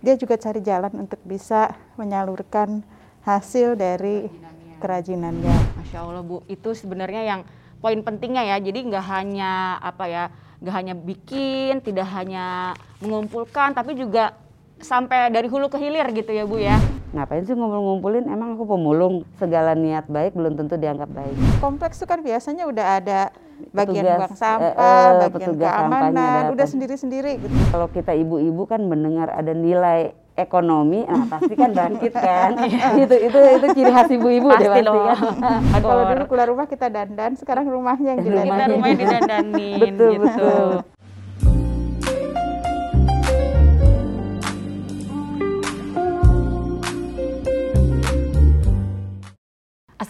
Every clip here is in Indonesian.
dia juga cari jalan untuk bisa menyalurkan hasil dari kerajinannya. Masya Allah Bu, itu sebenarnya yang poin pentingnya ya. Jadi nggak hanya apa ya, nggak hanya bikin, tidak hanya mengumpulkan, tapi juga sampai dari hulu ke hilir gitu ya Bu ya. Ngapain sih ngumpul-ngumpulin? Emang aku pemulung. Segala niat baik belum tentu dianggap baik. Kompleks itu kan biasanya udah ada bagian Petugas, buang sampah, eh, eh, bagian petugas keamanan, udah sendiri-sendiri gitu. Kalau kita ibu-ibu kan mendengar ada nilai ekonomi, nah pasti kan bangkit kan. itu itu itu ciri khas ibu-ibu deh Pasti pasti loh. kan. Kalau Bor. dulu keluar rumah kita dandan, sekarang rumahnya yang kita didandan. Rumahnya. rumahnya didandanin Betul, gitu. betul.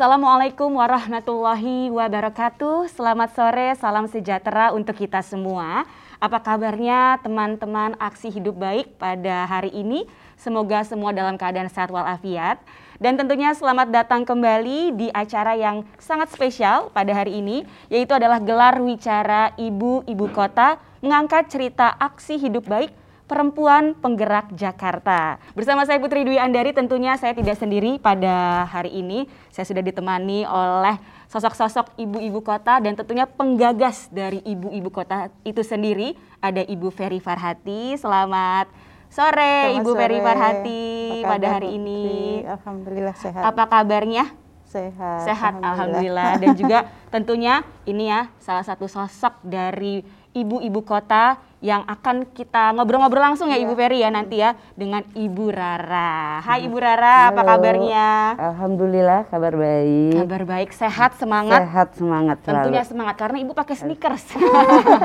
Assalamualaikum warahmatullahi wabarakatuh. Selamat sore, salam sejahtera untuk kita semua. Apa kabarnya teman-teman aksi hidup baik pada hari ini? Semoga semua dalam keadaan sehat walafiat. Dan tentunya selamat datang kembali di acara yang sangat spesial pada hari ini, yaitu adalah gelar wicara Ibu-Ibu Kota mengangkat cerita aksi hidup baik Perempuan Penggerak Jakarta. Bersama saya Putri Dwi Andari tentunya saya tidak sendiri pada hari ini. Saya sudah ditemani oleh sosok-sosok ibu-ibu kota dan tentunya penggagas dari ibu-ibu kota itu sendiri. Ada Ibu Ferry Farhati. Selamat sore Selamat Ibu Ferry. Farhati pada hari Putri? ini. Alhamdulillah sehat. Apa kabarnya? Sehat. Sehat alhamdulillah dan juga tentunya ini ya salah satu sosok dari ibu-ibu kota yang akan kita ngobrol-ngobrol langsung ya Iya. Ibu Ferry ya nanti ya dengan Ibu Rara. Hai Ibu Rara, apa Halo. kabarnya? Alhamdulillah kabar baik. Kabar baik, sehat, semangat. Sehat semangat selalu. Tentunya semangat karena Ibu pakai sneakers.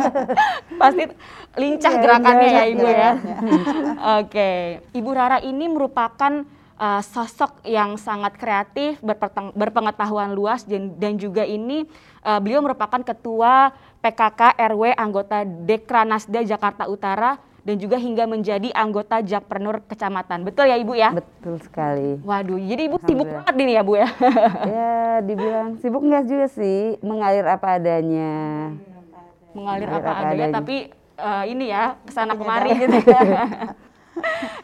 Pasti lincah Iya, gerakannya ya iya, Ibu iya. ya. Oke, Ibu Rara ini merupakan uh, sosok yang sangat kreatif, berpengetahuan luas dan, dan juga ini uh, beliau merupakan ketua PKK RW anggota Dekranasda Jakarta Utara dan juga hingga menjadi anggota Jakpreneur Kecamatan. Betul ya Ibu ya? Betul sekali. Waduh, jadi Ibu sibuk banget ini ya Bu ya. ya dibilang sibuk enggak juga sih, mengalir apa adanya. mengalir Mengalir apa apa adanya adanya. tapi eh, ini ya ke sana kemari gitu ya.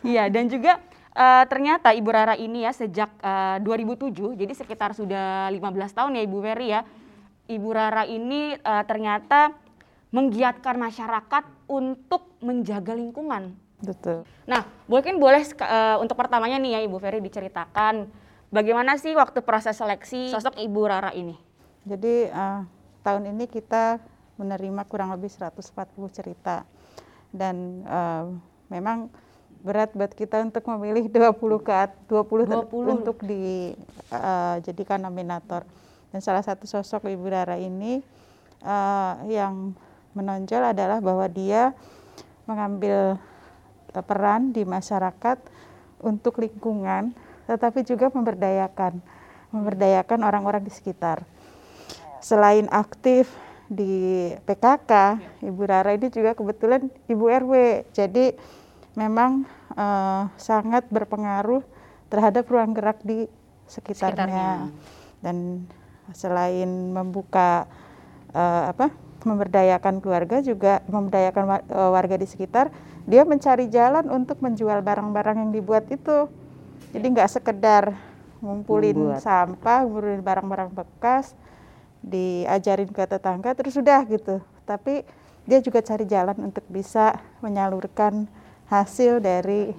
Iya dan juga eh, ternyata Ibu Rara ini ya sejak eh, 2007 jadi sekitar sudah 15 tahun ya Ibu Ferry ya. Ibu Rara ini eh, ternyata menggiatkan masyarakat untuk menjaga lingkungan. Betul. Nah, mungkin boleh eh, untuk pertamanya nih ya Ibu Ferry diceritakan bagaimana sih waktu proses seleksi sosok Ibu Rara ini? Jadi eh, tahun ini kita menerima kurang lebih 140 cerita dan eh, memang berat buat kita untuk memilih 20 ke at- 20, ter- 20. untuk dijadikan nominator. Dan salah satu sosok Ibu Rara ini eh, yang menonjol adalah bahwa dia mengambil eh, peran di masyarakat untuk lingkungan, tetapi juga memberdayakan, memberdayakan orang-orang di sekitar. Selain aktif di PKK, Ibu Rara ini juga kebetulan Ibu RW, jadi memang eh, sangat berpengaruh terhadap ruang gerak di sekitarnya. Sekitarnya. Dan selain membuka eh, apa memberdayakan keluarga juga memberdayakan eh, warga di sekitar, dia mencari jalan untuk menjual barang-barang yang dibuat itu. Jadi nggak sekedar ngumpulin Membuat. sampah, ngumpulin barang-barang bekas, diajarin ke tetangga terus sudah gitu. Tapi dia juga cari jalan untuk bisa menyalurkan hasil dari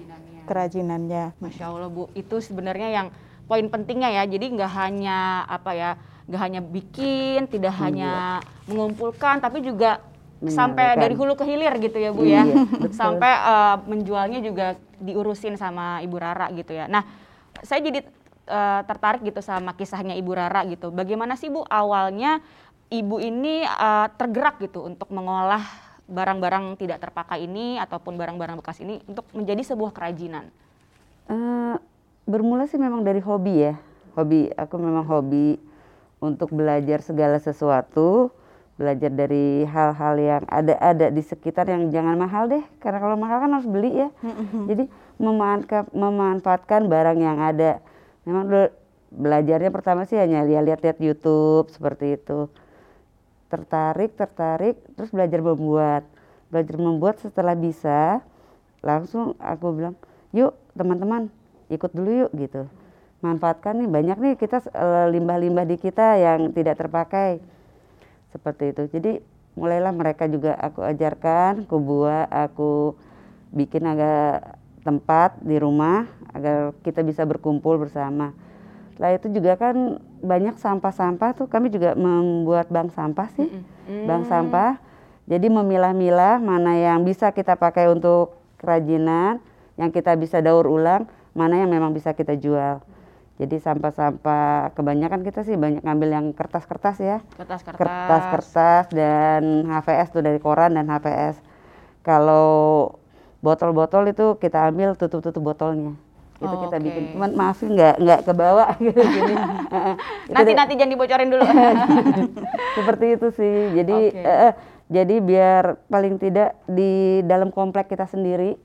kerajinannya. Masya Allah Bu, itu sebenarnya yang poin pentingnya ya. Jadi nggak hanya apa ya, nggak hanya bikin, tidak hanya mengumpulkan, tapi juga sampai dari hulu ke hilir gitu ya Bu ya. Iya, betul. sampai eh, menjualnya juga diurusin sama Ibu Rara gitu ya. Nah, saya jadi eh, tertarik gitu sama kisahnya Ibu Rara gitu. Bagaimana sih Bu awalnya Ibu ini eh, tergerak gitu untuk mengolah barang-barang tidak terpakai ini ataupun barang-barang bekas ini untuk menjadi sebuah kerajinan. Eh, bermula sih memang dari hobi ya. Hobi, aku memang hobi untuk belajar segala sesuatu, belajar dari hal-hal yang ada-ada di sekitar yang jangan mahal deh, karena kalau mahal kan harus beli ya. Jadi memanfaatkan, memanfaatkan barang yang ada. Memang dulu belajarnya pertama sih hanya lihat-lihat YouTube seperti itu. Tertarik, tertarik, terus belajar membuat. Belajar membuat setelah bisa, langsung aku bilang yuk teman-teman ikut dulu yuk gitu manfaatkan nih. Banyak nih kita eh, limbah-limbah di kita yang tidak terpakai. Seperti itu. Jadi mulailah mereka juga aku ajarkan aku buat aku bikin agak tempat di rumah agar kita bisa berkumpul bersama. Setelah itu juga kan banyak sampah-sampah tuh. Kami juga membuat bank sampah sih. Mm. bank sampah. Jadi memilah-milah mana yang bisa kita pakai untuk kerajinan yang kita bisa daur ulang mana yang memang bisa kita jual jadi sampah-sampah kebanyakan kita sih banyak ngambil yang kertas-kertas ya Kertas-kertas. kertas-kertas dan HVS tuh dari koran dan HVS. Kalau botol-botol itu kita ambil tutup-tutup botolnya. Itu Oh, kita oke. bikin. Cuman maafin nggak nggak ke bawah gitu gini. Nanti nanti jangan dibocorin dulu. seperti itu sih. Jadi eh, eh, jadi biar paling tidak di dalam komplek kita sendiri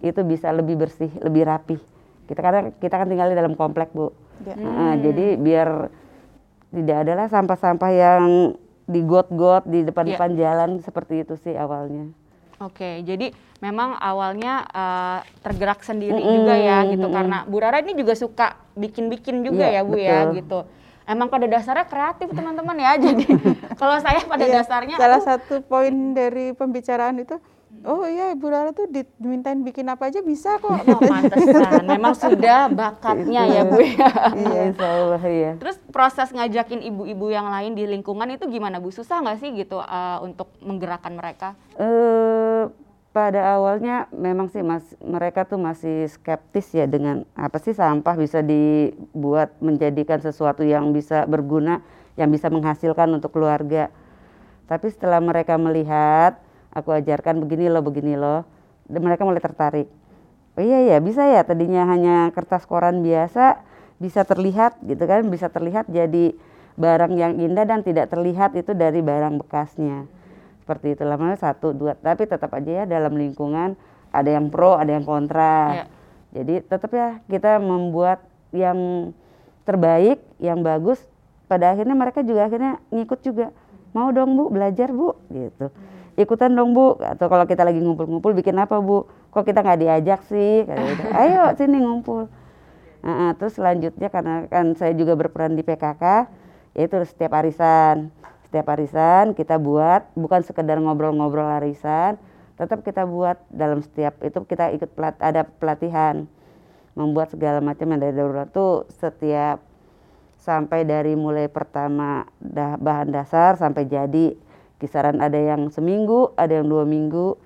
itu bisa lebih bersih, lebih rapi. Kita karena kita kan tinggal di dalam komplek, Bu. Ya. Heeh, jadi biar tidak adalah sampah-sampah yang di got-got di depan-depan jalan seperti itu sih awalnya. Oke, jadi memang awalnya eh, tergerak sendiri Mm-mm, juga ya gitu mm-mm. karena Bu Rara ini juga suka bikin-bikin juga Iya, ya Bu ya betul. gitu. Emang pada dasarnya kreatif teman-teman ya. Jadi kalau saya pada Iya, dasarnya salah aduh, satu poin dari pembicaraan itu oh iya Ibu Rara tuh dimintain bikin apa aja bisa kok oh, pantesan. Memang sudah bakatnya ya Bu ya. Iya, insya Allah iya. Terus proses ngajakin ibu-ibu yang lain di lingkungan itu gimana Bu? Susah nggak sih gitu eh, untuk menggerakkan mereka? Eh, pada awalnya memang sih mas mereka tuh masih skeptis ya dengan apa sih sampah bisa dibuat menjadikan sesuatu yang bisa berguna, yang bisa menghasilkan untuk keluarga. Tapi setelah mereka melihat, aku ajarkan begini loh, begini loh, dan mereka mulai tertarik. Oh iya ya bisa ya tadinya hanya kertas koran biasa bisa terlihat gitu kan, bisa terlihat jadi barang yang indah dan tidak terlihat itu dari barang bekasnya. Seperti itu lama satu dua tapi tetap aja ya dalam lingkungan ada yang pro ada yang kontra. Iya. jadi tetap ya kita membuat yang terbaik yang bagus pada akhirnya mereka juga akhirnya ngikut juga. Mau dong bu belajar bu gitu ikutan dong bu. Atau kalau kita lagi ngumpul-ngumpul bikin apa bu? Kok kita nggak diajak sih? Kayak gitu. ayo sini ngumpul. Nah, terus selanjutnya karena kan saya juga berperan di PKK yaitu setiap arisan. Setiap arisan kita buat bukan sekedar ngobrol-ngobrol arisan tetap kita buat dalam setiap itu kita ikut pelat, ada pelatihan. Membuat segala macam yang dari darurat tuh setiap sampai dari mulai pertama dah, bahan dasar sampai jadi kisaran ada yang seminggu ada yang dua minggu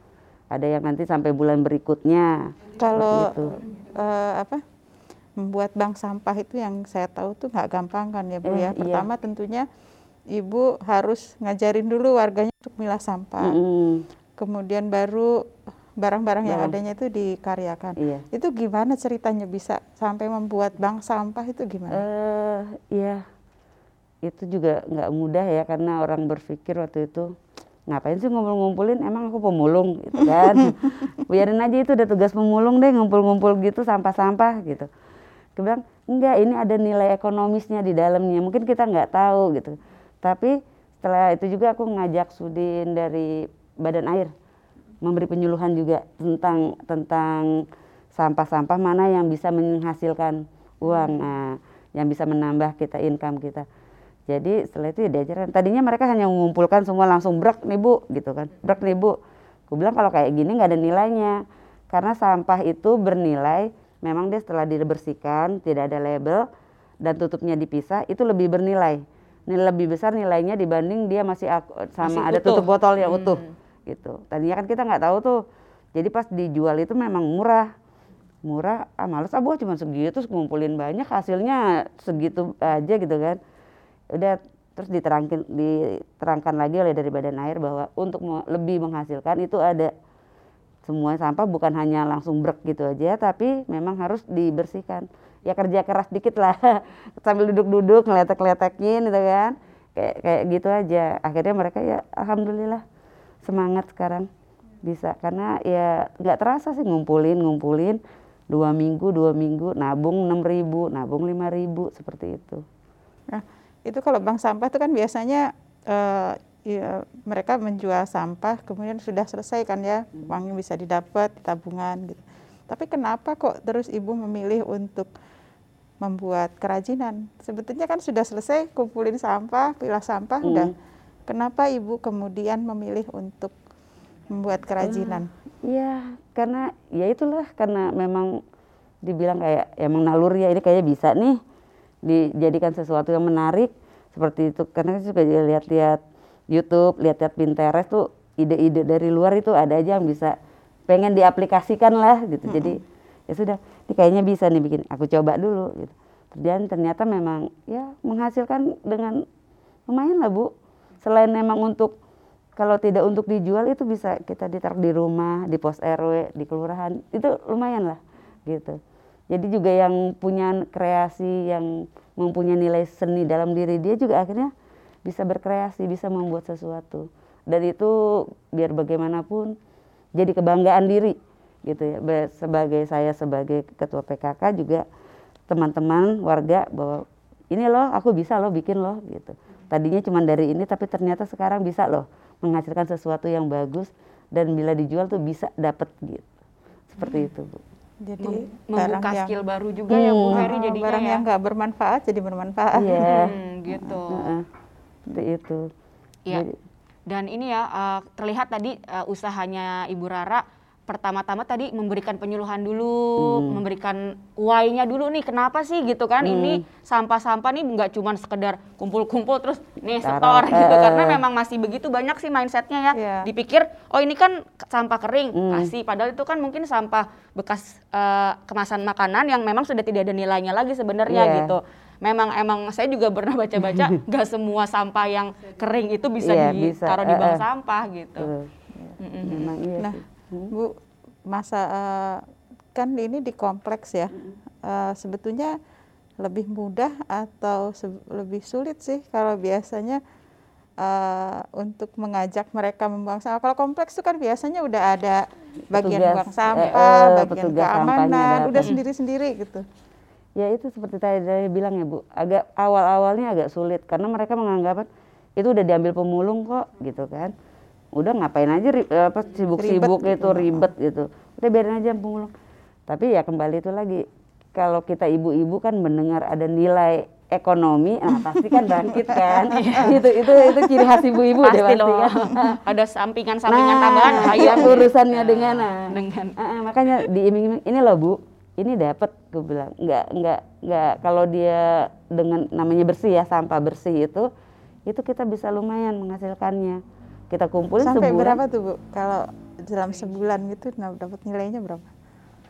ada yang nanti sampai bulan berikutnya. Kalau eh, apa membuat bank sampah itu yang saya tahu tuh nggak gampang kan ya Bu Eh, ya? iya. pertama tentunya ibu harus ngajarin dulu warganya untuk milah sampah. Mm-mm. kemudian baru barang-barang yang adanya itu dikaryakan. Iya. Itu gimana ceritanya bisa sampai membuat bank sampah itu gimana? Eh iya itu juga nggak mudah ya karena orang berpikir waktu itu ngapain sih ngumpul-ngumpulin? Emang aku pemulung gitu kan. Biarin aja itu udah tugas pemulung deh ngumpul-ngumpul gitu sampah-sampah gitu. Dia bilang enggak ini ada nilai ekonomisnya di dalamnya mungkin kita nggak tahu gitu. Tapi setelah itu juga aku ngajak Sudin dari Badan Air memberi penyuluhan juga tentang tentang sampah-sampah mana yang bisa menghasilkan uang nah, yang bisa menambah kita income kita jadi setelah itu ya diajarkan tadinya mereka hanya mengumpulkan semua langsung brak nih bu gitu kan. Brak nih bu. Aku bilang kalau kayak gini nggak ada nilainya. Karena sampah itu bernilai memang dia setelah dibersihkan tidak ada label dan tutupnya dipisah itu lebih bernilai. Nilai lebih besar nilainya dibanding dia masih ak- sama Masih ada utuh. tutup botol ya Hmm. utuh gitu. Tadinya kan kita nggak tahu tuh. Jadi pas dijual itu memang murah. Murah ah males. Ah cuma segitu ngumpulin banyak hasilnya segitu aja gitu kan udah terus diterangkan diterangkan lagi oleh dari badan air bahwa untuk lebih menghasilkan itu ada semua sampah bukan hanya langsung brek gitu aja tapi memang harus dibersihkan. Ya kerja keras dikit lah sambil duduk-duduk ngeletek-ngeletekin gitu kan. Kayak kayak gitu aja. Akhirnya mereka ya alhamdulillah semangat sekarang bisa. Karena ya nggak terasa sih ngumpulin ngumpulin dua minggu dua minggu nabung enam ribu nabung lima ribu seperti itu. Nah, itu kalau bank sampah itu kan biasanya eh, ya, mereka menjual sampah kemudian sudah selesai kan ya uangnya bisa didapat di tabungan gitu. Tapi kenapa kok terus ibu memilih untuk membuat kerajinan? Sebetulnya kan sudah selesai kumpulin sampah, pilah sampah, Hmm. udah. Kenapa ibu kemudian memilih untuk membuat kerajinan? Iya, karena ya itulah karena memang dibilang kayak emang naluri ya ini kayaknya bisa nih dijadikan sesuatu yang menarik seperti itu karena saya suka juga lihat-lihat YouTube, lihat-lihat Pinterest tuh ide-ide dari luar itu ada aja yang bisa pengen diaplikasikan lah gitu. Jadi ya sudah, ini kayaknya bisa nih bikin. Aku coba dulu gitu. Dan ternyata memang ya menghasilkan dengan lumayan lah Bu. Selain memang untuk kalau tidak untuk dijual itu bisa kita ditaruh di rumah, di pos RW, di kelurahan. Itu lumayan lah gitu. Jadi juga yang punya kreasi yang mempunyai nilai seni dalam diri dia juga akhirnya bisa berkreasi, bisa membuat sesuatu. Dan itu biar bagaimanapun jadi kebanggaan diri gitu ya. Sebagai saya sebagai ketua PKK juga teman-teman warga bahwa ini loh aku bisa loh bikin loh gitu. Tadinya cuma dari ini tapi ternyata sekarang bisa loh menghasilkan sesuatu yang bagus dan bila dijual tuh bisa dapat gitu. Seperti itu, Bu. Jadi membuka yang skill baru juga ya Bu Hmm. Ferry Oh, jadinya barang ya. yang nggak bermanfaat jadi bermanfaat. Iya. Hmm, gitu. Heeh. Seperti itu. Iya. Jadi- Dan ini ya eh, terlihat tadi eh, usahanya Ibu Rara pertama-tama tadi memberikan penyuluhan dulu, Hmm. memberikan why-nya dulu nih kenapa sih gitu kan ini sampah-sampah nih nggak cuma sekedar kumpul-kumpul terus nih Taruh. setor gitu Eh. karena memang masih begitu banyak sih mindsetnya ya Iya. dipikir oh ini kan sampah kering Hmm. kasih padahal itu kan mungkin sampah bekas eh, kemasan makanan yang memang sudah tidak ada nilainya lagi sebenarnya Iya. gitu memang emang saya juga pernah baca-baca nggak semua sampah yang kering itu bisa bisa. ditaruh di Eh, bank eh. sampah gitu. Mm-mm. Memang iya Nah, sih. Hmm. Bu, masa eh, kan ini di kompleks ya. Eh, sebetulnya lebih mudah atau lebih sulit sih kalau biasanya eh, untuk mengajak mereka membuang sampah. Kalau kompleks itu kan biasanya udah ada bagian Petugas, buang sampah, eh, bagian petugas sampahnya keamanan, udah sendiri-sendiri gitu. Ya itu seperti tadi saya bilang ya Bu, agak awal-awalnya agak sulit karena mereka menganggap itu udah diambil pemulung kok gitu kan. Udah ngapain aja eh, apa sibuk-sibuk Ribet itu gitu. ribet gitu. Udah biarin aja pemulung. Tapi ya kembali itu lagi kalau kita ibu-ibu kan mendengar ada nilai ekonomi, nah pasti kan bangkit kan. itu itu itu ciri khas ibu-ibu deh Pasti pasti loh. kan. ada sampingan-sampingan Nah, tambahan. Ayo yang urusannya dengan nah, dengan Ah, ah, makanya diiming-iming ini loh bu ini dapat gue bilang nggak nggak nggak kalau dia dengan namanya bersih ya sampah bersih itu itu kita bisa lumayan menghasilkannya kita kumpulin Sampai sebulan berapa tuh Bu? Kalau dalam sebulan gitu nah, dapat nilainya berapa?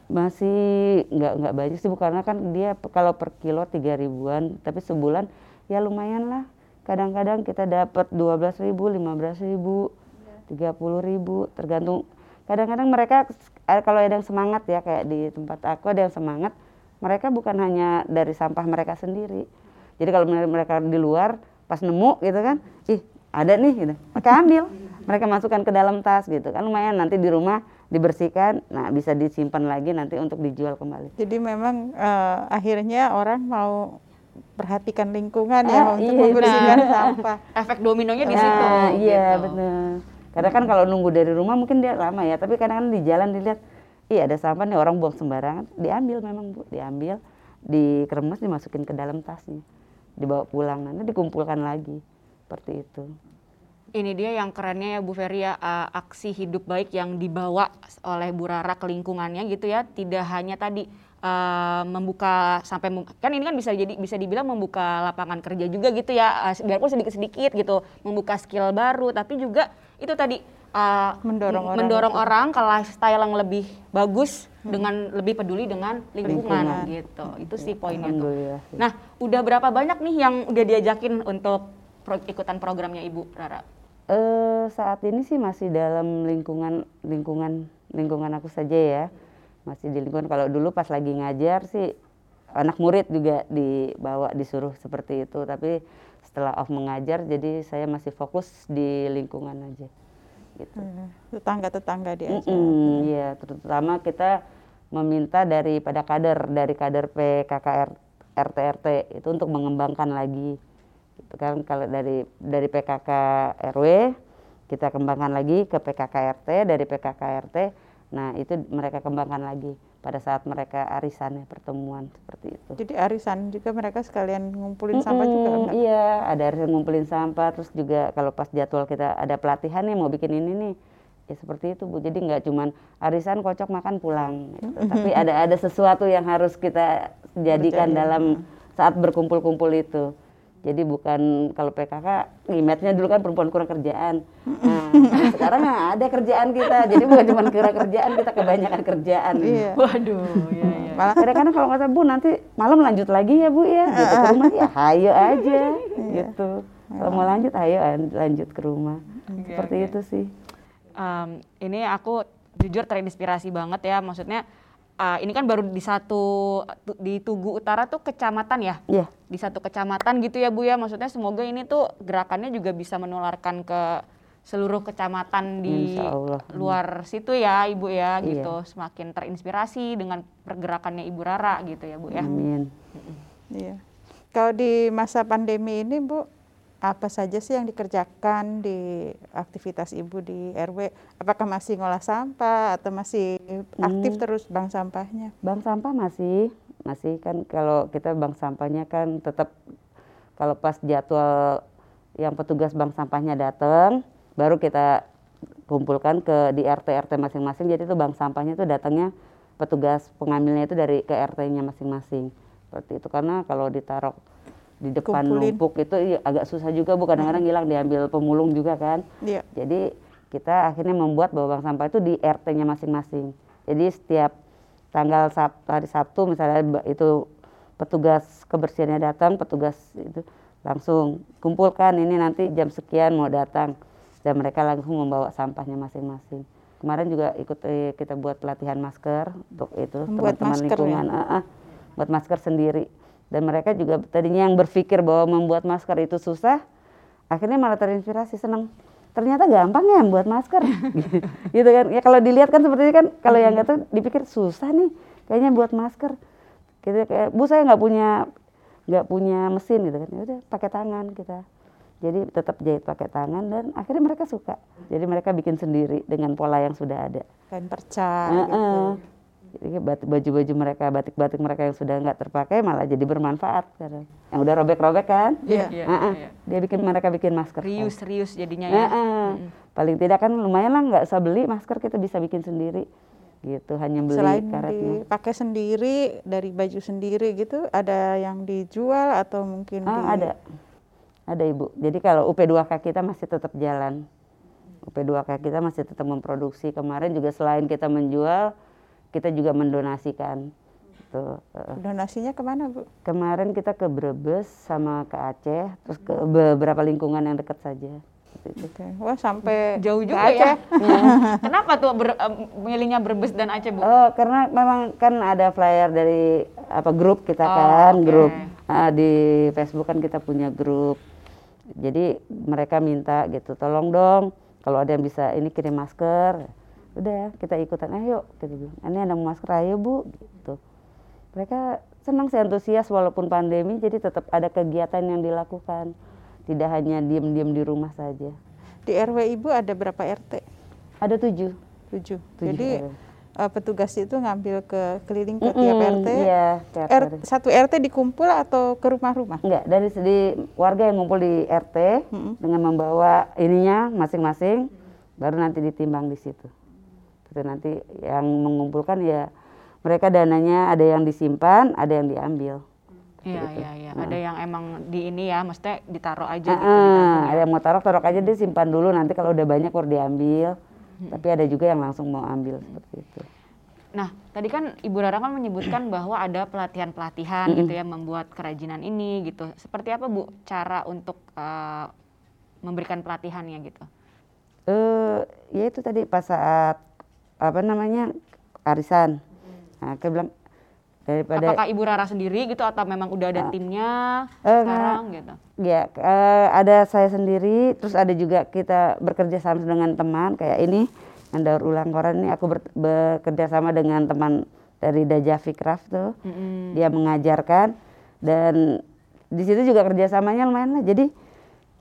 masih nggak nggak banyak sih bu karena kan dia kalau per kilo tiga ribuan tapi sebulan ya lumayan lah kadang-kadang kita dapat dua belas ribu lima belas ribu tiga puluh ribu tergantung kadang-kadang mereka eh, kalau ada yang semangat ya kayak di tempat aku ada yang semangat mereka bukan hanya dari sampah mereka sendiri jadi kalau mere- mereka di luar pas nemu gitu kan ih ada nih gitu. Mereka ambil. Mereka masukkan ke dalam tas gitu kan. Lumayan nanti di rumah dibersihkan. Nah bisa disimpan lagi nanti untuk dijual kembali. Jadi memang eh, akhirnya orang mau perhatikan lingkungan ya Ah, untuk iya, membersihkan nah. sampah. efek dominonya di Nah, situ. iya gitu. benar. Karena kan kalau nunggu dari rumah mungkin dia lama ya. Tapi kadang-kadang di jalan dilihat iya ada sampah nih orang buang sembarangan. Diambil memang bu. Diambil dikeremas dimasukin ke dalam tasnya. Dibawa pulang nanti dikumpulkan lagi seperti itu Ini dia yang kerennya ya Bu Ferry ya, uh, aksi hidup baik yang dibawa oleh Bu Rara ke lingkungannya gitu ya, tidak hanya tadi uh, membuka sampai mem- kan ini kan bisa jadi bisa dibilang membuka lapangan kerja juga gitu ya, uh, biarpun sedikit-sedikit gitu, membuka skill baru, tapi juga itu tadi uh, Mendorong orang mendorong untuk- orang ke lifestyle yang lebih bagus dengan lebih peduli dengan lingkungan, Lingkungan. gitu. Itu sih poinnya tuh. Nah, udah berapa banyak nih yang udah diajakin untuk pro- ikutan programnya Ibu Rara? Eh, saat ini sih masih dalam lingkungan lingkungan lingkungan aku saja ya masih di lingkungan kalau dulu pas lagi ngajar sih anak murid juga dibawa disuruh seperti itu tapi setelah off mengajar jadi saya masih fokus di lingkungan aja gitu Hmm, Tetangga-tetangga diajak. Mm-mm, Iya, terutama kita meminta daripada kader dari kader PKKR RT RT itu untuk mengembangkan lagi. Itu kan kalau dari dari PKK RW kita kembangkan lagi ke PKK RT, dari PKK RT, nah itu mereka kembangkan lagi. pada saat mereka arisan ya pertemuan seperti itu. Jadi arisan juga mereka sekalian ngumpulin sampah juga enggak? Iya, ada arisan ngumpulin sampah, terus juga kalau pas jadwal kita ada pelatihan nih mau bikin ini nih, ya seperti itu bu. Jadi nggak cuman arisan kocok makan pulang, gitu. tapi ada ada sesuatu yang harus kita jadikan dalam saat berkumpul-kumpul itu. Jadi bukan kalau PKK imetnya dulu kan perempuan kurang kerjaan. Nah, sekarang nggak ada kerjaan kita. Jadi bukan cuma kurang kerjaan, kita kebanyakan kerjaan. Iya. Waduh, ya, ya. Malah Kadang-kadang kalau kata Bu nanti malam lanjut lagi ya Bu ya, gitu ke rumah ya ayo aja, gitu. Kalau mau lanjut ayo an- lanjut ke rumah. Seperti oke. itu sih. Em, ini aku jujur terinspirasi banget ya, maksudnya eh, ini kan baru di satu tu- di Tugu Utara tuh kecamatan ya, Iya, di satu kecamatan gitu ya Bu ya, maksudnya semoga ini tuh gerakannya juga bisa menularkan ke seluruh kecamatan di luar situ ya Ibu ya Iya. gitu, semakin terinspirasi dengan pergerakannya Ibu Rara gitu ya Bu ya. amin. Iya. Kalau di masa pandemi ini, Bu, apa saja sih yang dikerjakan di aktivitas Ibu di RW? Apakah masih ngolah sampah atau masih aktif Hmm. terus bank sampahnya? Bank sampah masih, masih kan kalau kita bank sampahnya kan tetap kalau pas jadwal yang petugas bank sampahnya datang, baru kita kumpulkan ke di RT RT masing-masing. Jadi itu bank sampahnya itu datangnya petugas pengambilnya itu dari ke RT-nya masing-masing. Seperti itu karena kalau ditaruh di depan Kumpulin. numpuk itu iya, agak susah juga bu kadang-kadang hilang diambil pemulung juga kan. Iya. Jadi kita akhirnya membuat bahwa bank sampah itu di RT-nya masing-masing. Jadi setiap tanggal Sab- hari Sabtu misalnya itu petugas kebersihannya datang, petugas itu langsung kumpulkan ini nanti jam sekian mau datang dan mereka langsung membawa sampahnya masing-masing. Kemarin juga ikut eh, kita buat pelatihan masker untuk itu teman-teman ya? lingkungan, Ah, ah, buat masker sendiri. Dan mereka juga tadinya yang berpikir bahwa membuat masker itu susah, akhirnya malah terinspirasi senang. Ternyata gampang ya buat masker. Gitu kan. Ya kalau dilihat kan seperti ini kan kalau yang nggak tahu dipikir susah nih kayaknya buat masker. Gitu kayak bu saya nggak punya nggak punya mesin gitu kan. Ya udah pakai tangan kita. Jadi tetap jahit pakai tangan dan akhirnya mereka suka. Jadi mereka bikin sendiri dengan pola yang sudah ada. Kain perca Heeh. gitu. Jadi bat- baju-baju mereka, batik-batik mereka yang sudah nggak terpakai malah jadi bermanfaat sekarang. Yang udah robek-robek kan? Iya. Iya, Heeh. iya. Dia bikin mereka bikin masker. Serius, serius jadinya ya. Heeh. Paling tidak kan lumayan lah nggak usah beli masker kita bisa bikin sendiri. Gitu hanya beli Selain karetnya. dipakai sendiri dari baju sendiri gitu, ada yang dijual atau mungkin Ah, di ada. Ada Ibu. Jadi kalau UP2K kita masih tetap jalan. UP2K kita masih tetap memproduksi. Kemarin juga selain kita menjual, kita juga mendonasikan. Tuh, eh. donasinya ke mana Bu? Kemarin kita ke Brebes sama ke Aceh, terus ke beberapa lingkungan yang dekat saja. Oke. Wah sampai Jauh juga ya. Aceh. Kenapa tuh ber, milihnya Brebes dan Aceh, Bu? Oh, karena memang kan ada flyer dari apa grup kita Oh, kan, oke. grup Ah, di Facebook kan kita punya grup. Jadi mereka minta gitu, tolong dong kalau ada yang bisa ini kirim masker. Udah kita ikutan, ayo kita bilang, ini ada masker ayo bu, gitu. Mereka senang sih antusias walaupun pandemi, jadi tetap ada kegiatan yang dilakukan. Tidak hanya diem-diem di rumah saja. Di RW Ibu ada berapa RT? Ada tujuh. Tujuh. Tujuh Jadi RW. eh, petugas itu ngambil ke keliling ke tiap Mm-mm, RT. Iya, tiap R- satu RT dikumpul atau ke rumah-rumah? Enggak, dari di warga yang ngumpul di RT Mm-mm. dengan membawa ininya masing-masing, baru nanti ditimbang di situ. Itu nanti yang mengumpulkan ya mereka dananya ada yang disimpan, ada yang diambil. Iya, gitu. iya, iya. Ada yang emang di ini ya, maksudnya ditaruh aja gitu. Ya. ada yang mau taruh, taruh aja dia simpan dulu. Nanti kalau udah banyak baru diambil. Tapi ada juga yang langsung mau ambil seperti itu. Nah, tadi kan Ibu Rara kan menyebutkan bahwa ada pelatihan-pelatihan gitu ya membuat kerajinan ini gitu. Seperti apa Bu cara untuk eh, memberikan pelatihannya gitu? Eh, ya itu tadi pas saat apa namanya arisan. Nah, aku bilang daripada Apakah Ibu Rara sendiri gitu atau memang udah ada timnya Eh, sekarang gitu? Ya, eh, ada saya sendiri, terus ada juga kita bekerja sama dengan teman kayak ini yang daur ulang koran ini aku ber- bekerja sama dengan teman dari Dajavi Craft tuh. Mm-mm. Dia mengajarkan dan di situ juga kerjasamanya lumayan lah. Jadi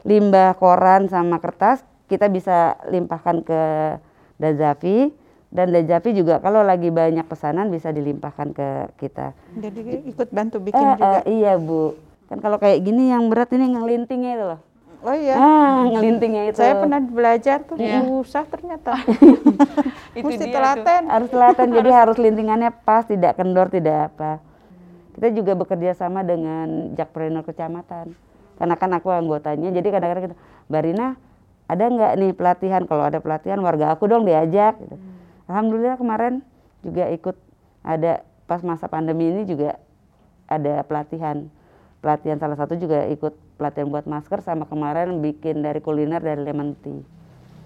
limbah koran sama kertas kita bisa limpahkan ke Dazafi, dan Dajapri juga kalau lagi banyak pesanan bisa dilimpahkan ke kita. Jadi ikut bantu bikin Eh, juga. eh, iya Bu, kan kalau kayak gini yang berat ini ngelintingnya itu loh. Oh iya. Ah, ngelintingnya itu. Saya pernah belajar tuh Iya. susah ternyata. Itu Mesti dia telaten. harus telaten jadi harus lintingannya pas tidak kendor tidak apa kita juga bekerja sama dengan jakpreneur kecamatan karena kan aku anggotanya jadi kadang-kadang kita Barina ada nggak nih pelatihan kalau ada pelatihan warga aku dong diajak gitu. Alhamdulillah kemarin juga ikut ada pas masa pandemi ini juga ada pelatihan. Pelatihan salah satu juga ikut pelatihan buat masker sama kemarin bikin dari kuliner dari lemon tea.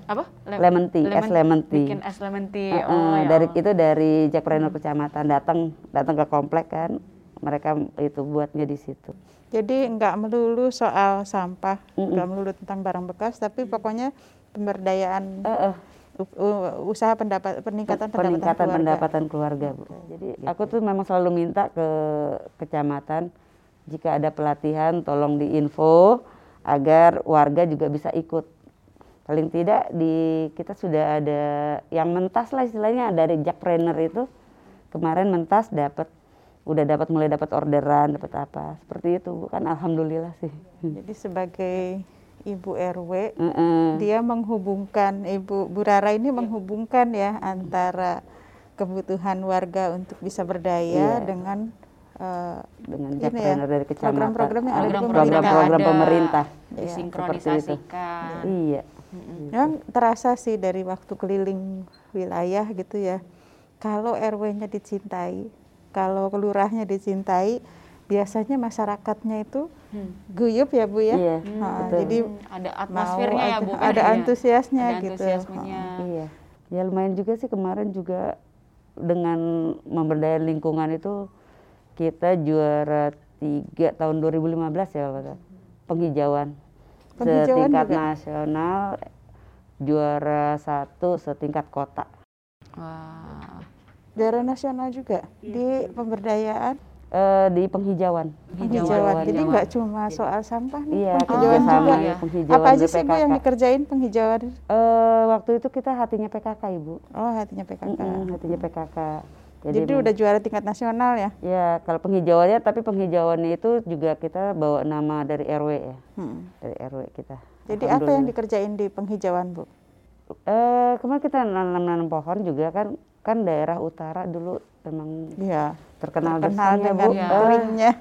Apa? Le- lemon tea es lemon tea. Bikin es lemon tea. Heeh, oh, ya dari Allah. itu dari Jakpreneur kecamatan datang datang ke komplek kan. Mereka itu buatnya di situ. Jadi nggak melulu soal sampah, nggak melulu tentang barang bekas, tapi pokoknya pemberdayaan Eh, eh, u- u- usaha pendapat peningkatan pendapatan peningkatan keluarga. pendapatan keluarga bu. Jadi aku tuh memang selalu minta ke kecamatan jika ada pelatihan tolong diinfo agar warga juga bisa ikut. Paling tidak di kita sudah ada yang mentas lah istilahnya dari Jakpreneur itu. Kemarin mentas dapat udah dapat mulai dapat orderan dapat apa. Seperti itu Bu. kan alhamdulillah sih. Jadi sebagai ibu RW, Heeh. dia menghubungkan ibu Bu Rara ini menghubungkan ya antara kebutuhan warga untuk bisa berdaya Iya. dengan eh, dengan Ini ya, dari kecamatan program-program yang ada di Program-program yang program-program ada. pemerintah Iya, Disinkronisasikan. iya yang terasa sih dari waktu keliling wilayah gitu ya. Kalau RW-nya dicintai, kalau kelurahnya dicintai, biasanya masyarakatnya itu Hmm. guyup ya Bu ya. Iya, Nah, betul. jadi Hmm, ada mau atmosfernya ya ada- Bu. kan? ada Iya. antusiasnya Ada gitu. antusiasmenya. Iya, ya lumayan juga sih kemarin juga dengan memberdaya lingkungan itu kita juara tiga tahun 2015 ya Pak. Penghijauan. Penghijauan setingkat juga? nasional juara satu setingkat kota. Wah. Daerah nasional juga di pemberdayaan Eh, di penghijauan. penghijauan. Jadi Penghijauan. nggak cuma soal sampah nih, Iya, penghijauan kerjasama juga. ya, penghijauan Apa aja sih Bu yang dikerjain penghijauan? Eh, waktu itu kita hatinya PKK Ibu. Oh, hatinya PKK. Mm-mm, hatinya PKK. Jadi, memang- udah juara tingkat nasional ya? Ya, kalau penghijauannya, tapi penghijauannya itu juga kita bawa nama dari RW ya, Hmm. dari RW kita. Jadi apa yang dikerjain di penghijauan Bu? Eh, kemarin kita nanam-nanam pohon juga kan, kan daerah utara dulu memang Iya. Terkenal, Terkenal dengan Bu. Iya. Eh, keringnya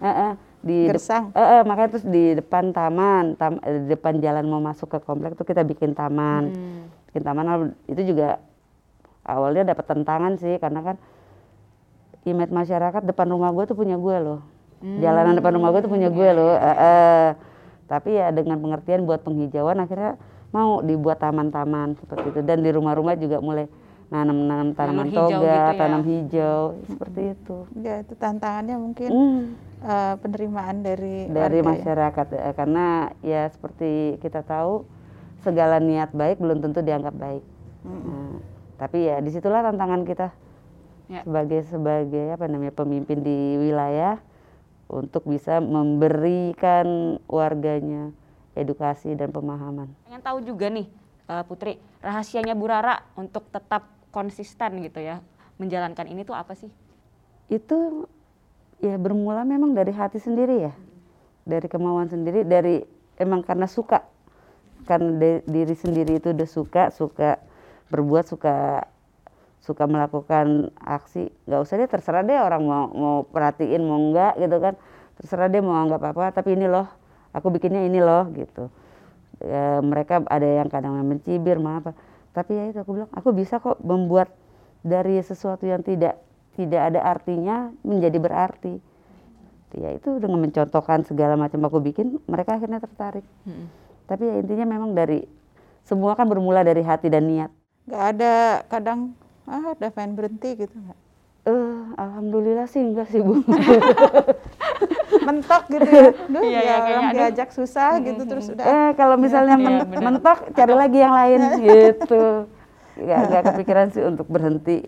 eh, eh, di dep- gersang. eh, makanya terus di depan taman, tam- eh, di depan jalan mau masuk ke komplek tuh kita bikin taman. Hmm. bikin taman itu juga awalnya dapat tantangan sih karena kan image masyarakat depan rumah gue tuh punya gue loh jalanan depan rumah gue tuh punya gue loh Eh, eh. tapi ya dengan pengertian buat penghijauan akhirnya mau dibuat taman-taman seperti itu dan di rumah-rumah juga mulai nanam-nanam tanaman hijau toga gitu ya. tanam hijau seperti itu Ya itu tantangannya mungkin Hmm, eh, penerimaan dari dari ya. masyarakat eh, karena ya seperti kita tahu segala niat baik belum tentu dianggap baik Nah, tapi ya di situlah tantangan kita Ya. sebagai sebagai apa namanya pemimpin di wilayah untuk bisa memberikan warganya edukasi dan pemahaman. Pengen tahu juga nih eh, Putri, rahasianya Bu Rara untuk tetap konsisten gitu ya menjalankan ini tuh apa sih? Itu ya bermula memang dari hati sendiri ya, dari kemauan sendiri, dari emang karena suka, karena de- diri sendiri itu udah suka, suka berbuat, suka suka melakukan aksi nggak usah deh terserah deh orang mau mau perhatiin mau enggak gitu kan terserah deh mau anggap apa tapi ini loh aku bikinnya ini loh gitu Ya, mereka ada yang kadang mencibir mau apa tapi ya itu aku bilang aku bisa kok membuat dari sesuatu yang tidak tidak ada artinya menjadi berarti ya itu dengan mencontohkan segala macam aku bikin mereka akhirnya tertarik Hmm. tapi ya intinya memang dari semua kan bermula dari hati dan niat Nggak ada kadang ah udah pengen berhenti gitu nggak? Eh, alhamdulillah sih enggak sih bu. Mentok gitu ya. Duh, Iya, ya iya, orang aduh. diajak susah gitu terus udah eh kalau misalnya Iya, men- benar. mentok cari lagi yang lain gitu. Enggak enggak kepikiran sih untuk berhenti.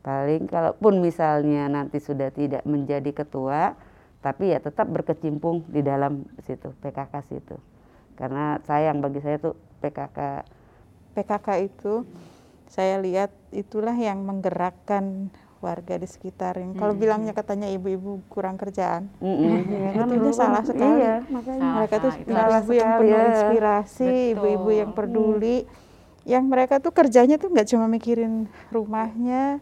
Paling kalaupun misalnya nanti sudah tidak menjadi ketua, tapi ya tetap berkecimpung di dalam situ PKK situ. Karena sayang bagi saya tuh PKK PKK itu saya lihat itulah yang menggerakkan warga di sekitar ini. Kalau Hmm. bilangnya katanya ibu-ibu kurang kerjaan. Ya kan, Itunya dulu kan- salah sekali. Iya, makanya. Salah. mereka tuh itu salah ibu-ibu yang penuh ya. inspirasi, ibu-ibu yang peduli, yang mereka tuh kerjanya tuh nggak cuma mikirin rumahnya,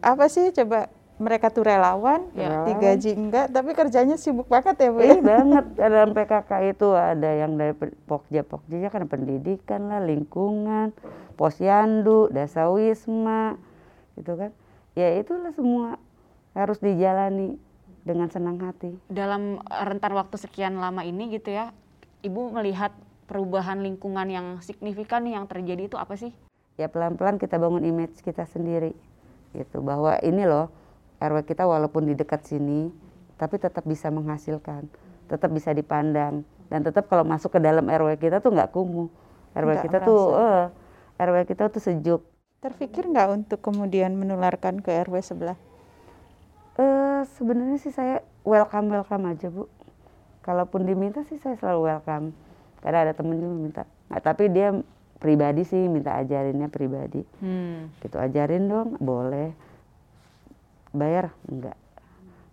apa sih coba mereka tuh relawan, Ya. digaji enggak, tapi kerjanya sibuk banget ya bu. Iya ya? banget dalam PKK itu ada yang dari pe- Pokja Pokja kan pendidikan lah lingkungan posyandu dasa wisma gitu kan ya itulah semua harus dijalani dengan senang hati. Dalam rentan waktu sekian lama ini gitu ya, Ibu melihat perubahan lingkungan yang signifikan yang terjadi itu apa sih? ya pelan-pelan kita bangun image kita sendiri gitu. Bahwa ini loh RW kita walaupun di dekat sini tapi tetap bisa menghasilkan tetap bisa dipandang. Dan tetap kalau masuk ke dalam RW kita tuh nggak kumuh. RW Nggak kita tuh eh, RW kita tuh sejuk Terpikir nggak untuk kemudian menularkan ke RW sebelah? eh sebenarnya sih saya welcome welcome aja bu. Kalaupun diminta sih saya selalu welcome. Karena ada temen juga minta. Nah, tapi dia pribadi sih minta ajarinnya pribadi. Hmm. gitu ajarin dong boleh. Bayar? Enggak.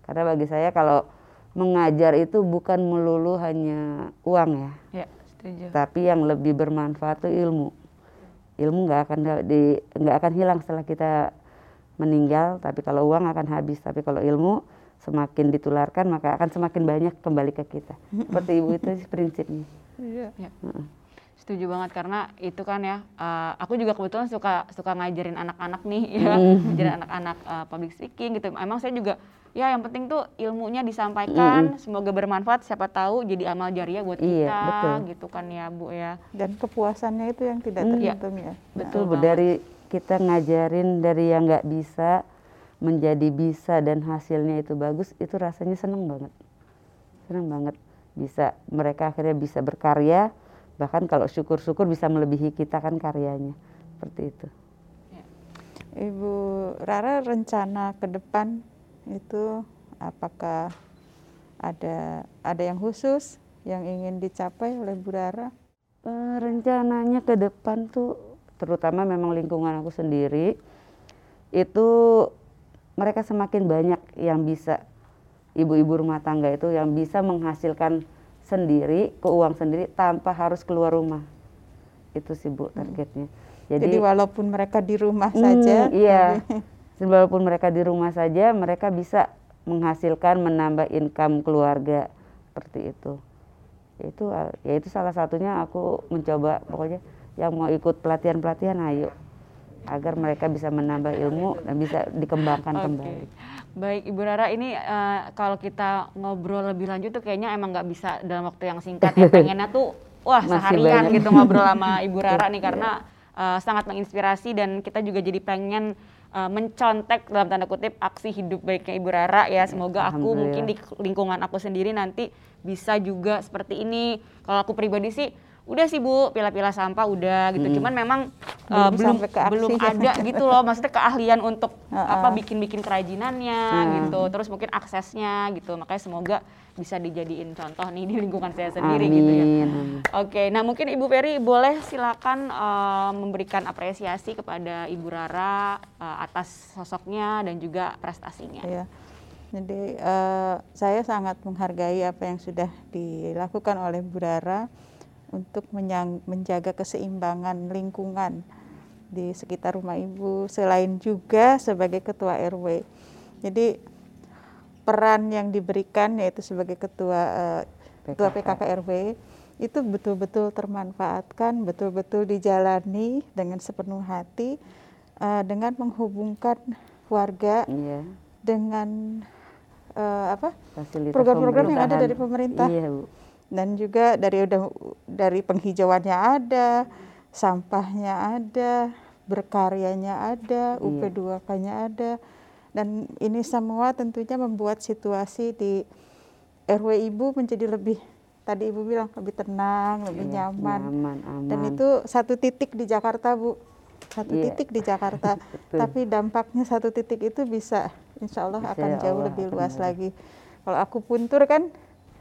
Karena bagi saya kalau mengajar itu bukan melulu hanya uang ya. Ya, setuju. tapi yang lebih bermanfaat itu ilmu ilmu nggak akan di nggak akan hilang setelah kita meninggal tapi kalau uang akan habis. Tapi kalau ilmu semakin ditularkan maka akan semakin banyak kembali ke kita. Seperti ibu itu sih prinsipnya. Iya. Ya. Setuju banget karena itu kan ya, eh, aku juga kebetulan suka suka ngajarin anak-anak nih ya, ngajarin anak-anak eh, public speaking gitu. Emang saya juga ya yang penting tuh ilmunya disampaikan, semoga bermanfaat. Siapa tahu jadi amal jariah buat Iya, kita betul. gitu kan ya bu ya. Dan kepuasannya itu yang tidak Hmm. terhitung ya. betul Betul Bu. dari kita ngajarin dari yang nggak bisa menjadi bisa dan hasilnya itu bagus itu rasanya seneng banget seneng banget bisa mereka akhirnya bisa berkarya bahkan kalau syukur-syukur bisa melebihi kita kan karyanya seperti itu Ibu Rara rencana ke depan itu apakah ada ada yang khusus yang ingin dicapai oleh Bu Rara? Eh, rencananya ke depan tuh terutama memang lingkungan aku sendiri itu mereka semakin banyak yang bisa ibu-ibu rumah tangga itu yang bisa menghasilkan sendiri keuang sendiri tanpa harus keluar rumah. Itu sih bu targetnya. Jadi, jadi, walaupun mereka di rumah Hmm, saja, iya walaupun mereka di rumah saja mereka bisa menghasilkan menambah income keluarga seperti itu. Itu ya itu salah satunya aku mencoba pokoknya yang mau ikut pelatihan pelatihan ayo. Agar mereka bisa menambah ilmu dan bisa dikembangkan Oke. kembali. Baik Ibu Rara ini eh, kalau kita ngobrol lebih lanjut tuh kayaknya emang nggak bisa dalam waktu yang singkat ya. Pengennya tuh wah Masih seharian banyak. gitu ngobrol sama Ibu Rara nih karena eh, sangat menginspirasi dan kita juga jadi pengen eh, mencontek dalam tanda kutip aksi hidup baiknya Ibu Rara ya. Semoga aku mungkin di lingkungan aku sendiri nanti bisa juga seperti ini. Kalau aku pribadi sih udah sih Bu pilah-pilah sampah udah gitu. Cuman memang eh, Belum belum ke belum aksi. ada gitu loh. Maksudnya keahlian untuk Heeh. apa bikin-bikin kerajinannya Hmm. gitu. Terus mungkin aksesnya gitu. Makanya semoga bisa dijadiin contoh nih di lingkungan saya sendiri gitu ya amin, amin. oke nah mungkin Ibu Ferry boleh silakan eh, memberikan apresiasi kepada Ibu Rara eh, atas sosoknya dan juga prestasinya Ya. Jadi eh, saya sangat menghargai apa yang sudah dilakukan oleh Bu Rara untuk menyang- menjaga keseimbangan lingkungan di sekitar rumah ibu, selain juga sebagai ketua RW. Jadi peran yang diberikan yaitu sebagai ketua eh, ketua PKK. RW itu betul-betul termanfaatkan, betul-betul dijalani dengan sepenuh hati eh, dengan menghubungkan warga iya dengan eh, apa program-program yang ada dari pemerintah iya bu dan juga dari udah dari penghijauannya ada, sampahnya ada, berkaryanya ada, Iya. UP2K-nya ada. Dan ini semua tentunya membuat situasi di RW Ibu menjadi lebih tadi Ibu bilang lebih tenang, lebih Iya, nyaman. nyaman aman Dan itu satu titik di Jakarta, Bu. Satu Iya. titik di Jakarta. Tapi dampaknya satu titik itu bisa insya Allah Insya akan jauh Allah lebih akan luas lagi. Kalau aku puntur kan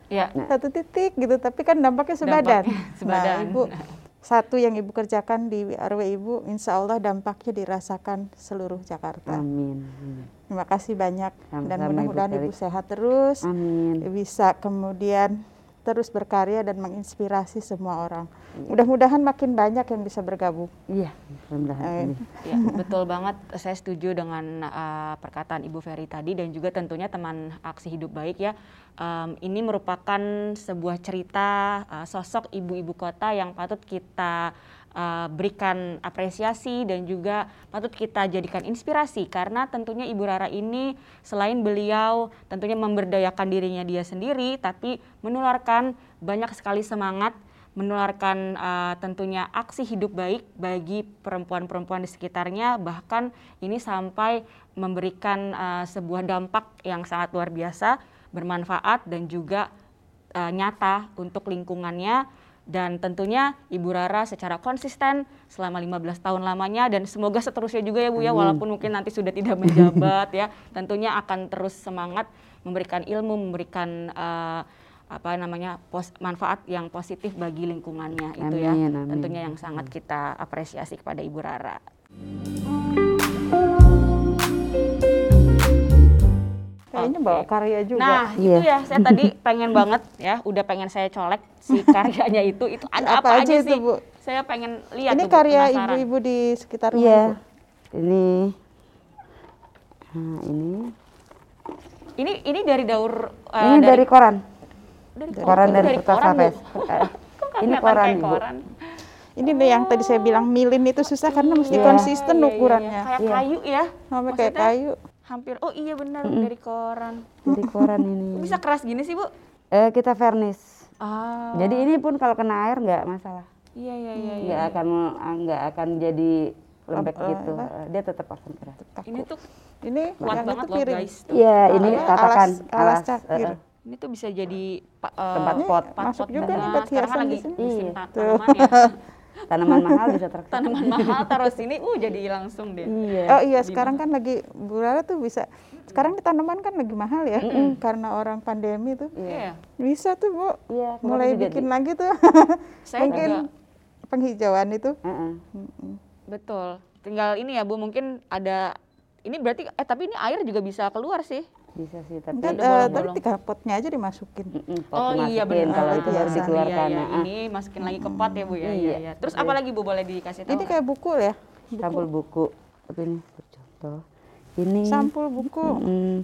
ya satu titik gitu tapi kan dampaknya sebadan. Dampaknya sebadan. Nah, ibu satu yang ibu kerjakan di RW ibu, insya Allah dampaknya dirasakan seluruh Jakarta. Amin. Terima kasih banyak dan Sama-sama, Ibu mudah-mudahan Ferry. ibu sehat terus, Amin. bisa kemudian terus berkarya dan menginspirasi semua orang. Mudah-mudahan makin banyak yang bisa bergabung. Iya, mudah-mudahan. Ya, betul banget. Saya setuju dengan uh, perkataan Ibu Ferry tadi dan juga tentunya teman aksi hidup baik ya. Um, ini merupakan sebuah cerita uh, sosok ibu-ibu kota yang patut kita uh, berikan apresiasi dan juga patut kita jadikan inspirasi. Karena tentunya Ibu Rara ini selain beliau tentunya memberdayakan dirinya dia sendiri tapi menularkan banyak sekali semangat menularkan uh, tentunya aksi hidup baik bagi perempuan-perempuan di sekitarnya. Bahkan ini sampai memberikan uh, sebuah dampak yang sangat luar biasa bermanfaat dan juga uh, nyata untuk lingkungannya dan tentunya Ibu Rara secara konsisten selama 15 tahun lamanya dan semoga seterusnya juga ya Bu ya walaupun mungkin nanti sudah tidak menjabat ya tentunya akan terus semangat memberikan ilmu memberikan uh, apa namanya pos, manfaat yang positif bagi lingkungannya itu ya Amin, amin. tentunya yang sangat kita apresiasi kepada Ibu Rara. Kayaknya Oke. bawa karya juga. Nah, Iya. itu ya saya tadi pengen banget ya, udah pengen saya colek si karyanya itu. Itu ada Apa apa, aja aja, itu, sih? Bu? Saya pengen lihat Ini tuh, Bu, karya ibu-ibu di sekitar rumah Iya. ibu. Ini Nah, ini Ini ini dari daur eh, ini dari, koran. dari Koran dari dari kertas koran, Bu. Hafiz. Eh, Kok Ini koran, kayak Ibu. koran? Ini nih yang tadi saya bilang milin itu susah karena mesti Iya. konsisten Iya, iya, iya. ukurannya. Kayak Iya. kayu ya. Sampai kayak kayu. Hampir. Oh iya benar dari koran. Dari koran ini. Bisa keras gini sih, Bu? Eh, kita vernis. Ah. Jadi ini pun kalau kena air nggak masalah. Iya iya iya iya. Nggak akan nggak akan jadi lembek Apa- gitu. apa? Eh, Dia tetap akan keras. Ini tuh Ini kuat banget itu loh, guys. Iya, ini Alas- tatakan alas alas. cakir. eh, eh. Ini tuh bisa jadi eh, Tempat pot. pot masuk pot juga nih hiasan di sini. Iya. tanaman ya. Tanaman mahal bisa terkenal. Tanaman mahal taruh sini, uh jadi langsung deh. Iya. Oh iya, sekarang kan lagi Bu Rara tuh bisa. Sekarang di tanaman kan lagi mahal ya, karena orang pandemi tuh. Iya. Bisa tuh Bu, Iya, kemarin mulai bikin di- lagi tuh. Saya Mungkin juga penghijauan itu. Heeh. Mm-mm. betul. Tinggal ini ya Bu, mungkin ada ini berarti eh tapi ini air juga bisa keluar sih. Bisa sih, tapi Enggak, eh, bolong-bolong. tapi tiga potnya aja dimasukin. Pot oh iya benar. Kalau itu baru biasa. dikeluarkan. Iya, iya. nah, Ini masukin lagi ke pot ya Bu ya. Iya, Iya. iya. Terus apa lagi Bu boleh dikasih tahu? Ini kayak buku ya, sampul buku. Tapi ini contoh. Ini sampul buku. mm,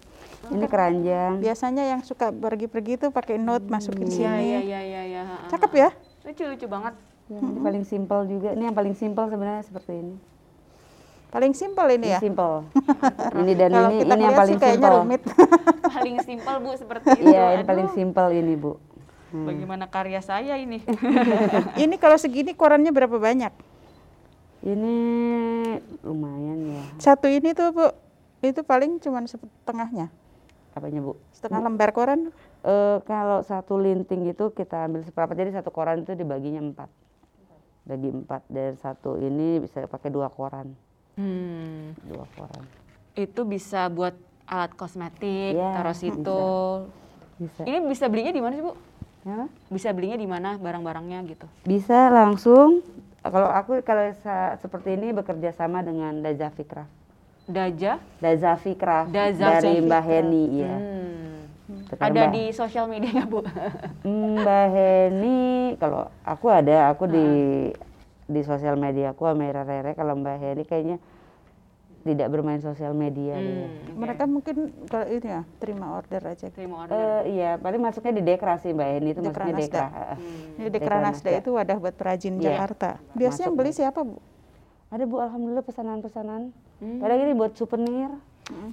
ini keranjang. Biasanya yang suka pergi-pergi tuh pakai note masukin Iya sini. iya iya iya iya. Cakep ya? Lucu-lucu banget. Ya, ini paling simpel juga. Ini yang paling simpel sebenarnya seperti ini. Paling simpel ini Ini ya. simpel. ini dan Kalau ini kita ini yang paling sih kayaknya simpel. rumit. Paling simpel Bu seperti itu. Iya, ini Aduh, paling simpel ini, Bu. Hmm. Bagaimana karya saya ini? ini kalau segini korannya berapa banyak? Ini lumayan ya. Satu ini tuh Bu, itu paling cuma setengahnya. Apanya, Bu? Setengah lembar koran. Eh, kalau satu linting itu kita ambil seperempat, jadi satu koran itu dibaginya empat. Bagi empat dan satu ini bisa pakai dua koran, Hmm. dua koran. Itu bisa buat alat kosmetik, Iya, taruh situ. Bisa. Ini bisa belinya di mana sih, Bu? Ya, Bisa belinya di mana barang-barangnya gitu? bisa langsung. Kalau aku kalau seperti ini bekerja sama dengan Dazafi Craft. Daja? Craft Dazafi dari Mbak. Heni, ya. Hmm. Ada Mbak- di sosial media nggak, Bu? Mbak Heni, kalau aku ada, aku di di sosial media aku Amira Rere. Kalau Mbak Heni kayaknya tidak bermain sosial media. dia. Hmm, oke. Mereka mungkin kalau ini ya terima order aja. terima order. Eh, iya, paling masuknya di Dekra sih Mbak Heni itu Dekra masuknya. Dekra. Hmm. Ini di Dekra Kranasda Nasda. itu wadah buat perajin Iya. Jakarta. Biasanya yang Masuk, beli Bu. siapa Bu? Ada Bu, alhamdulillah pesanan-pesanan. Hmm. Padahal ini buat souvenir,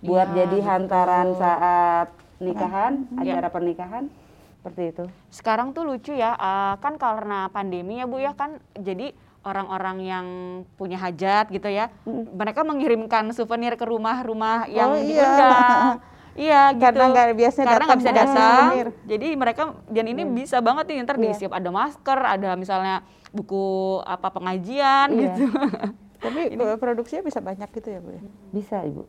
buat Iya, jadi hantaran betul. saat nikahan, Iya. acara pernikahan, seperti itu. Sekarang tuh lucu ya, eh, kan karena pandemi ya Bu ya kan jadi orang-orang yang punya hajat gitu ya, mereka mengirimkan souvenir ke rumah-rumah yang Oh, iya. diundang. Iya gitu. Karena nggak biasanya Karena nggak bisa datang. souvenir. Jadi mereka dan ini bisa banget nih ntar Iya. disiap ada masker, ada misalnya buku apa pengajian Iya. gitu. Tapi eh, produksinya bisa banyak gitu ya Bu ya? Bisa Ibu,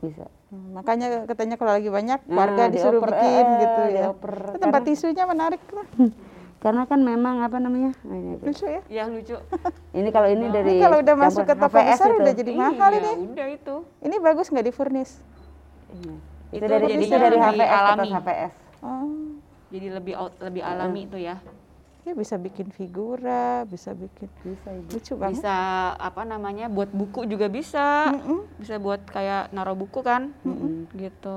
bisa. Hmm, makanya katanya kalau lagi banyak Nah, warga disuruh dioper, bikin eh, gitu ya. dioper. Tempat Karena- tisunya menarik tuh. karena kan memang apa namanya nah, ini, Lucu ya? Ya lucu. ini kalau ini dari Ini kalau udah masuk ke toko HVS besar itu. udah jadi mahal Iya, ini. udah itu. Ini bagus nggak di furnish? Iya. itu, Itu dari itu dari lebih HVS alami. kertas HVS Oh, Jadi lebih lebih alami itu ya. ya bisa bikin figura, bisa bikin bisa ibu lucu banget. Bisa apa namanya? Buat buku juga bisa. Mm-mm. Bisa buat kayak naruh buku kan. Gitu.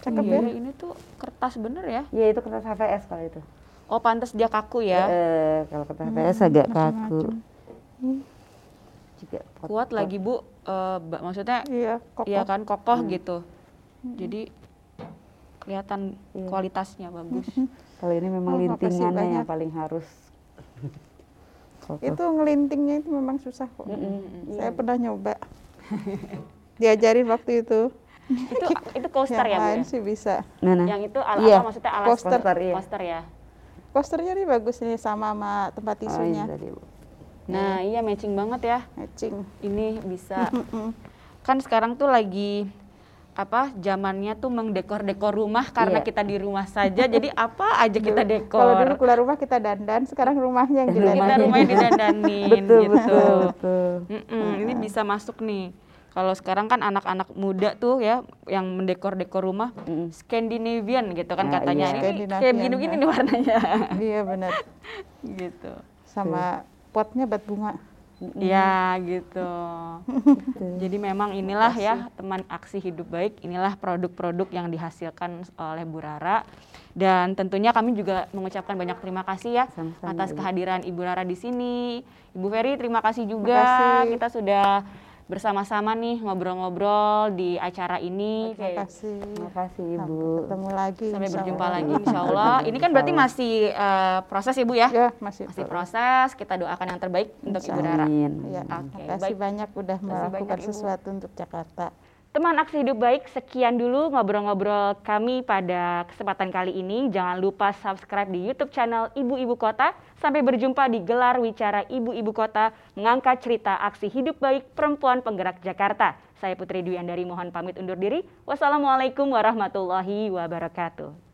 Cakep Iya, ya? ini tuh kertas bener ya. ya itu kertas HVS kalau itu Oh, pantas dia kaku ya. Eh, kalau kertas HVS agak kaku juga pot- Kuat lagi, Bu. Eh, ba- maksudnya Iya, kokoh. Iya kan kokoh gitu. Jadi kelihatan Iya. kualitasnya bagus. kalau ini memang Oh, lintingannya yang paling harus kokoh. Itu ngelintingnya itu memang susah kok. Mm-mm. Saya pernah nyoba. Diajarin waktu itu. itu itu coaster yang ya, Bu. lain ya? sih bisa. Mana? Yang itu ala Iya. apa maksudnya alas Coaster. Coaster, iya. coaster ya. Posternya nih bagus nih sama sama tempat Oh, tisunya. tadi, Bu. Nah, iya matching banget ya. Matching. Ini bisa. Kan sekarang tuh lagi apa zamannya tuh mengdekor-dekor rumah karena Iya. kita di rumah saja. jadi apa aja kita dekor. Kalau dulu keluar rumah kita dandan, sekarang rumahnya yang kita rumahnya didandanin betul gitu. betul betul Mm-mm, ini bisa masuk nih. Kalau sekarang kan anak-anak muda tuh ya yang mendekor-dekor rumah Mm. Scandinavian gitu kan Ah, katanya. iya. Ini kayak gini-gini nih warnanya. Iya benar. gitu. Sama potnya buat bunga. Ya gitu. Jadi memang inilah ya teman aksi hidup baik, inilah produk-produk yang dihasilkan oleh Bu Rara. Dan tentunya kami juga mengucapkan banyak terima kasih ya Sama-sama, atas Ibu. kehadiran Ibu Rara di sini. Ibu Ferry terima kasih juga. kasih. Kita sudah bersama-sama nih ngobrol-ngobrol di acara ini. Terima kasih. terima kasih Sampai ibu ketemu lagi. Sampai insya berjumpa Allah. lagi insya Allah. Ini kan berarti masih eh, proses Ibu ya? Ya masih. Masih proses. Kita doakan yang terbaik untuk Ibu Rara. amin Ya, Oke, terima kasih baik. banyak udah melakukan banyak, Ibu. sesuatu untuk Jakarta. Teman Aksi Hidup Baik, sekian dulu ngobrol-ngobrol kami pada kesempatan kali ini. Jangan lupa subscribe di YouTube channel Ibu-Ibu Kota. Sampai berjumpa di gelar Wicara Ibu-Ibu Kota mengangkat cerita aksi hidup baik perempuan penggerak Jakarta. Saya Putri Dwi Andari mohon pamit undur diri. Wassalamualaikum warahmatullahi wabarakatuh.